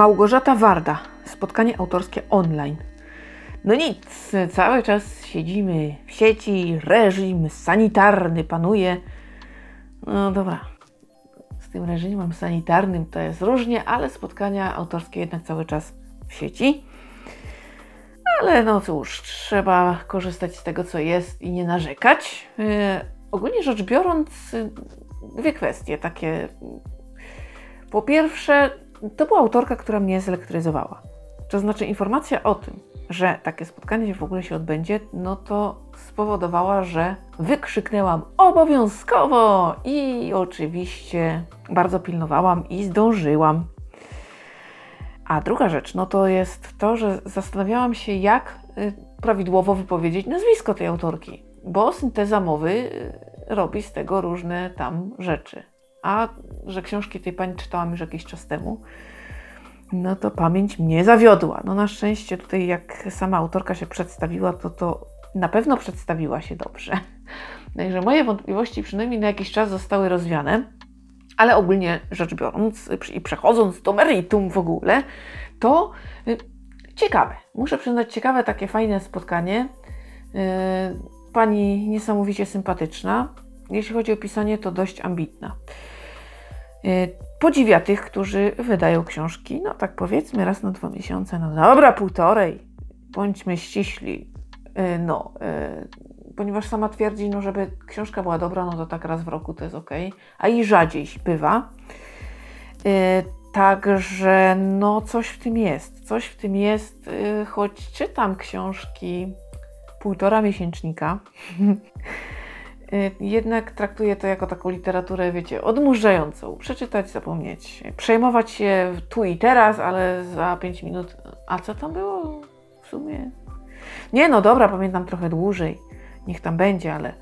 Małgorzata Warda. Spotkanie autorskie online. No nic, cały czas siedzimy w sieci, reżim sanitarny panuje. No dobra, z tym reżimem sanitarnym to jest różnie, ale spotkania autorskie jednak cały czas w sieci. Ale no cóż, trzeba korzystać z tego, co jest i nie narzekać. Yy, ogólnie rzecz biorąc, dwie kwestie takie. Po pierwsze, to była autorka, która mnie zelektryzowała. To znaczy informacja o tym, że takie spotkanie w ogóle się odbędzie, no to spowodowała, że wykrzyknęłam obowiązkowo i oczywiście bardzo pilnowałam i zdążyłam. A druga rzecz, no to jest to, że zastanawiałam się, jak y, prawidłowo wypowiedzieć nazwisko tej autorki, bo synteza mowy y, robi z tego różne tam rzeczy. A że książki tej pani czytałam już jakiś czas temu, no to pamięć mnie zawiodła. No na szczęście tutaj jak sama autorka się przedstawiła, to to na pewno przedstawiła się dobrze. Także moje wątpliwości przynajmniej na jakiś czas zostały rozwiane, ale ogólnie rzecz biorąc i przechodząc do meritum w ogóle, to y, ciekawe. Muszę przyznać, ciekawe takie fajne spotkanie. Y, pani niesamowicie sympatyczna. Jeśli chodzi o pisanie, to dość ambitna. Y, podziwia tych, którzy wydają książki, no tak powiedzmy raz na dwa miesiące, no dobra, półtorej, bądźmy ściśli, y, no, y, ponieważ sama twierdzi, no żeby książka była dobra, no to tak raz w roku to jest ok, a i rzadziej bywa. Także no coś w tym jest, coś w tym jest, choć czytam książki półtora miesięcznika, jednak traktuję to jako taką literaturę, wiecie, odmurzającą. Przeczytać, zapomnieć, przejmować się tu i teraz, ale za 5 minut. A co tam było w sumie? Nie, no dobra, pamiętam trochę dłużej. Niech tam będzie, ale.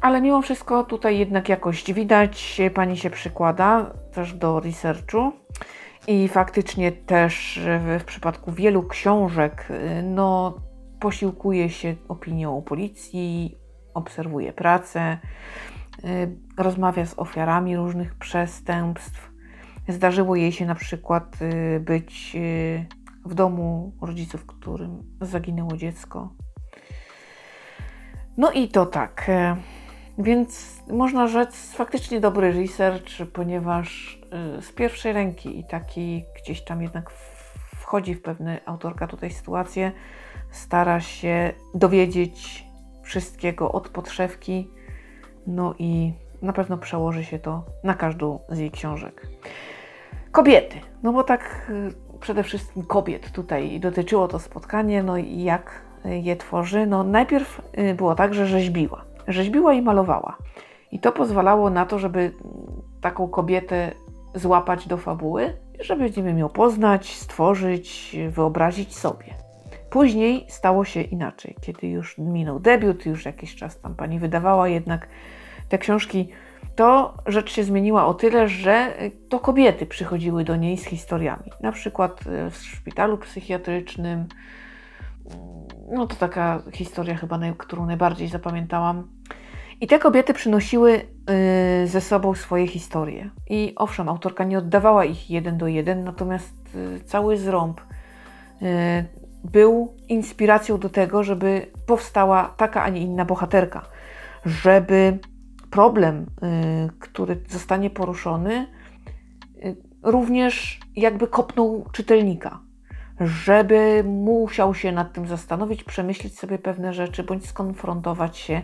Ale mimo wszystko tutaj jednak jakość widać, pani się przykłada też do researchu. I faktycznie też w, w przypadku wielu książek, y, no, posiłkuje się opinią policji, obserwuje pracę, y, rozmawia z ofiarami różnych przestępstw. Zdarzyło jej się na przykład y, być y, w domu rodziców, którym zaginęło dziecko. No i to tak. Więc można rzec faktycznie dobry research, ponieważ z pierwszej ręki i taki gdzieś tam jednak wchodzi w pewne autorka tutaj sytuację, stara się dowiedzieć wszystkiego od podszewki. No i na pewno przełoży się to na każdą z jej książek. Kobiety, no bo tak y, przede wszystkim kobiet tutaj dotyczyło to spotkanie, no i jak je tworzy. No najpierw y, było tak, że rzeźbiła. Rzeźbiła i malowała. I to pozwalało na to, żeby taką kobietę złapać do fabuły, żeby wiem, ją poznać, stworzyć, wyobrazić sobie. Później stało się inaczej, kiedy już minął debiut, już jakiś czas tam pani wydawała jednak te książki, to rzecz się zmieniła o tyle, że to kobiety przychodziły do niej z historiami. Na przykład e, w szpitalu psychiatrycznym. No to taka historia chyba, którą najbardziej zapamiętałam. I te kobiety przynosiły e, ze sobą swoje historie. I owszem, autorka nie oddawała ich jeden do jeden, natomiast e, cały zrąb był inspiracją do tego, żeby powstała taka, a nie inna bohaterka, żeby problem, y, który zostanie poruszony, y, również jakby kopnął czytelnika, żeby musiał się nad tym zastanowić, przemyśleć sobie pewne rzeczy, bądź skonfrontować się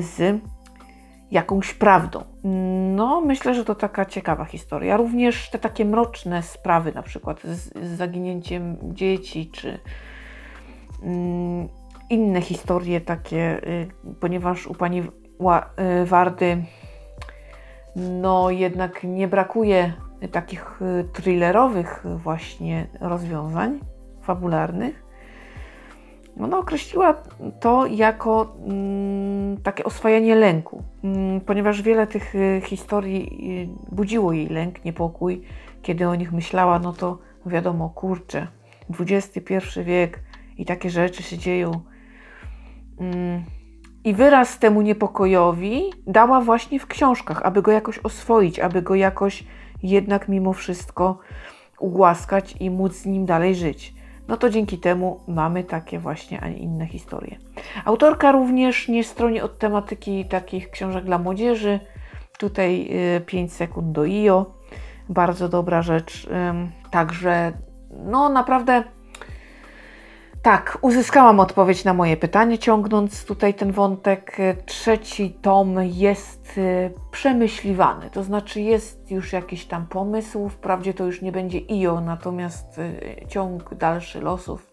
z jakąś prawdą. No, myślę, że to taka ciekawa historia. Również te takie mroczne sprawy, na przykład z, z zaginięciem dzieci, czy mm, inne historie takie, y, ponieważ u pani Ła, y, Wardy no jednak nie brakuje takich y, thrillerowych właśnie rozwiązań fabularnych. Ona określiła to jako mm, takie oswajanie lęku, mm, ponieważ wiele tych y, historii y, budziło jej lęk, niepokój. Kiedy o nich myślała, no to wiadomo, kurczę, XXI wiek i takie rzeczy się dzieją. Mm, I wyraz temu niepokojowi dała właśnie w książkach, aby go jakoś oswoić, aby go jakoś jednak mimo wszystko ugłaskać i móc z nim dalej żyć. No to dzięki temu mamy takie właśnie, a nie inne historie. Autorka również nie stroni od tematyki takich książek dla młodzieży. Tutaj 5 y, sekund do IO. Bardzo dobra rzecz. Także, no naprawdę tak, uzyskałam odpowiedź na moje pytanie, ciągnąc tutaj ten wątek. Trzeci tom jest y, przemyśliwany, to znaczy jest już jakiś tam pomysł. Wprawdzie to już nie będzie IO, natomiast y, ciąg dalszy losów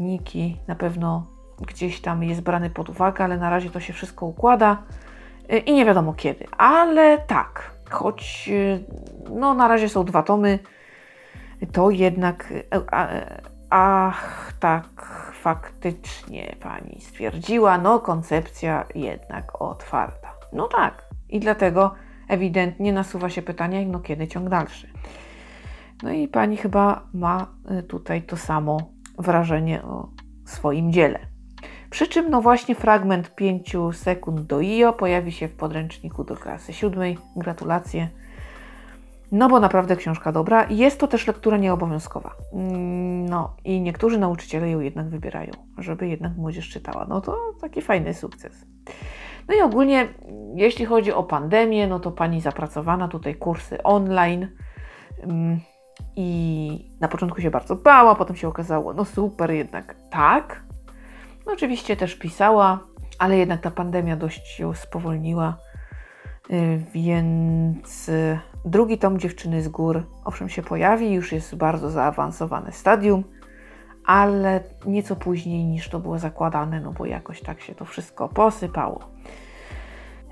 Niki na pewno gdzieś tam jest brany pod uwagę, ale na razie to się wszystko układa y, i nie wiadomo kiedy. Ale tak, choć no na razie są dwa tomy, to jednak Ach, tak, faktycznie pani stwierdziła, no koncepcja jednak otwarta. No tak, i dlatego ewidentnie nasuwa się pytanie, no kiedy ciąg dalszy. No i pani chyba ma y, tutaj to samo wrażenie o swoim dziele. Przy czym, no właśnie, fragment 5 sekund do IO pojawi się w podręczniku do klasy siódmej. Gratulacje. No bo naprawdę książka dobra. Jest to też lektura nieobowiązkowa. Mm, no i niektórzy nauczyciele ją jednak wybierają, żeby jednak młodzież czytała. No to taki fajny sukces. No i ogólnie, jeśli chodzi o pandemię, no to pani zapracowana tutaj kursy online. Mm, I na początku się bardzo bała, potem się okazało, no super, jednak tak. No oczywiście też pisała, ale jednak ta pandemia dość ją spowolniła Y, więc drugi tom Dziewczyny z gór owszem się pojawi, już jest bardzo zaawansowane stadium, ale nieco później niż to było zakładane, no bo jakoś tak się to wszystko posypało.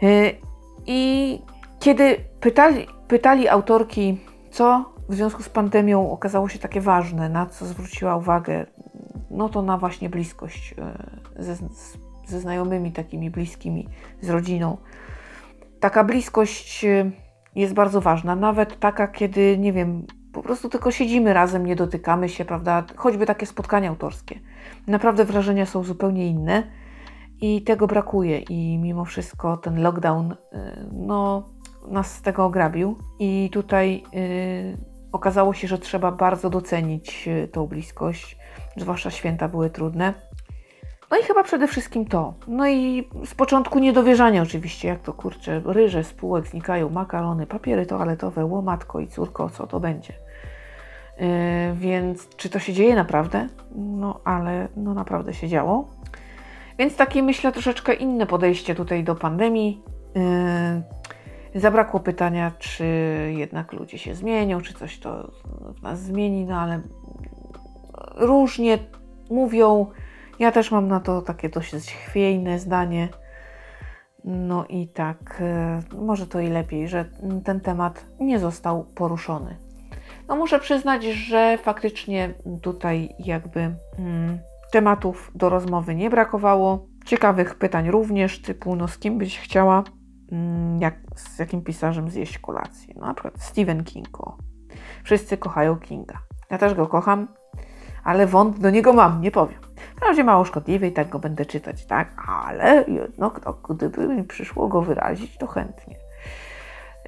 Y, I kiedy pytali, pytali autorki, co w związku z pandemią okazało się takie ważne, na co zwróciła uwagę, no to na właśnie bliskość ze, ze znajomymi takimi bliskimi, z rodziną taka bliskość y, jest bardzo ważna, nawet taka, kiedy, nie wiem, po prostu tylko siedzimy razem, nie dotykamy się, prawda? Choćby takie spotkania autorskie. Naprawdę wrażenia są zupełnie inne i tego brakuje. I mimo wszystko ten lockdown, y, no, nas z tego ograbił. I tutaj yy, okazało się, że trzeba bardzo docenić y, tą bliskość, zwłaszcza święta były trudne. No i chyba przede wszystkim to. No i z początku niedowierzania oczywiście, jak to kurczę, ryże spółek znikają, makarony, papiery toaletowe, łomatko i córko, co to będzie. Yy, więc czy to się dzieje naprawdę? No ale no naprawdę się działo. Więc takie myślę troszeczkę inne podejście tutaj do pandemii. Yy, zabrakło pytania, czy jednak ludzie się zmienią, czy coś to w nas zmieni, no ale różnie mówią ja też mam na to takie dość chwiejne zdanie. No i tak, e, może to i lepiej, że ten temat nie został poruszony. No muszę przyznać, że faktycznie tutaj jakby mm, tematów do rozmowy nie brakowało. Ciekawych pytań również, typu no z kim byś chciała, mm, jak, z jakim pisarzem zjeść kolację. No, na przykład Stephen King. O. Wszyscy kochają Kinga. Ja też go kocham, ale wąt do niego mam, nie powiem. Wprawdzie mało szkodliwy i tak go będę czytać, tak? Ale jednak to, gdyby mi przyszło go wyrazić, to chętnie.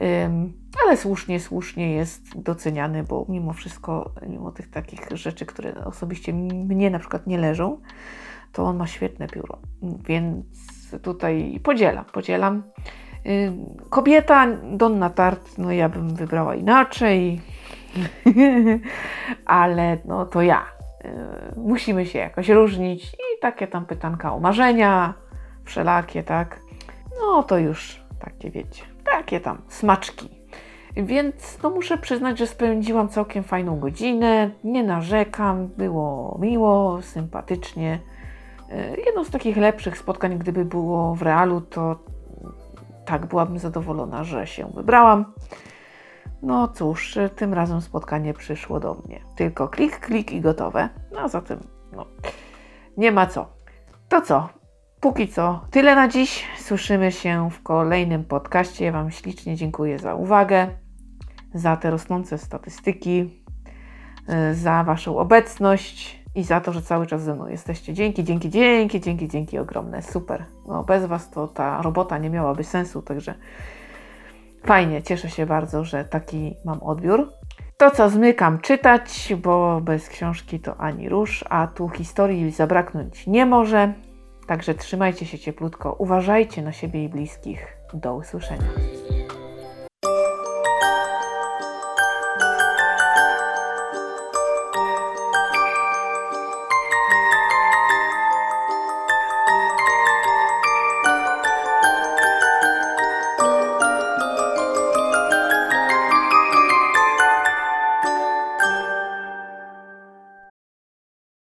Um, ale słusznie, słusznie jest doceniany, bo mimo wszystko, mimo tych takich rzeczy, które osobiście mnie na przykład nie leżą, to on ma świetne pióro. Więc tutaj podzielam, podzielam. Kobieta Donna Tart, no ja bym wybrała inaczej, ale no to ja. Y, musimy się jakoś różnić i takie tam pytanka o marzenia, wszelakie, tak. No to już takie wiecie, takie tam smaczki. Więc no muszę przyznać, że spędziłam całkiem fajną godzinę, nie narzekam, było miło, sympatycznie. Y, jedno z takich lepszych spotkań, gdyby było w realu, to tak byłabym zadowolona, że się wybrałam. No cóż, tym razem spotkanie przyszło do mnie. Tylko klik, klik i gotowe. No zatem, no, nie ma co. To co? Póki co, tyle na dziś. Słyszymy się w kolejnym podcaście. Ja Wam ślicznie dziękuję za uwagę, za te rosnące statystyki, y, za Waszą obecność i za to, że cały czas ze mną jesteście. Dzięki, dzięki, dzięki, dzięki, dzięki ogromne. Super. No, bez Was to ta robota nie miałaby sensu, także Fajnie, cieszę się bardzo, że taki mam odbiór. To co, zmykam czytać, bo bez książki to ani rusz, a tu historii zabraknąć nie może. Także trzymajcie się cieplutko, uważajcie na siebie i bliskich. Do usłyszenia.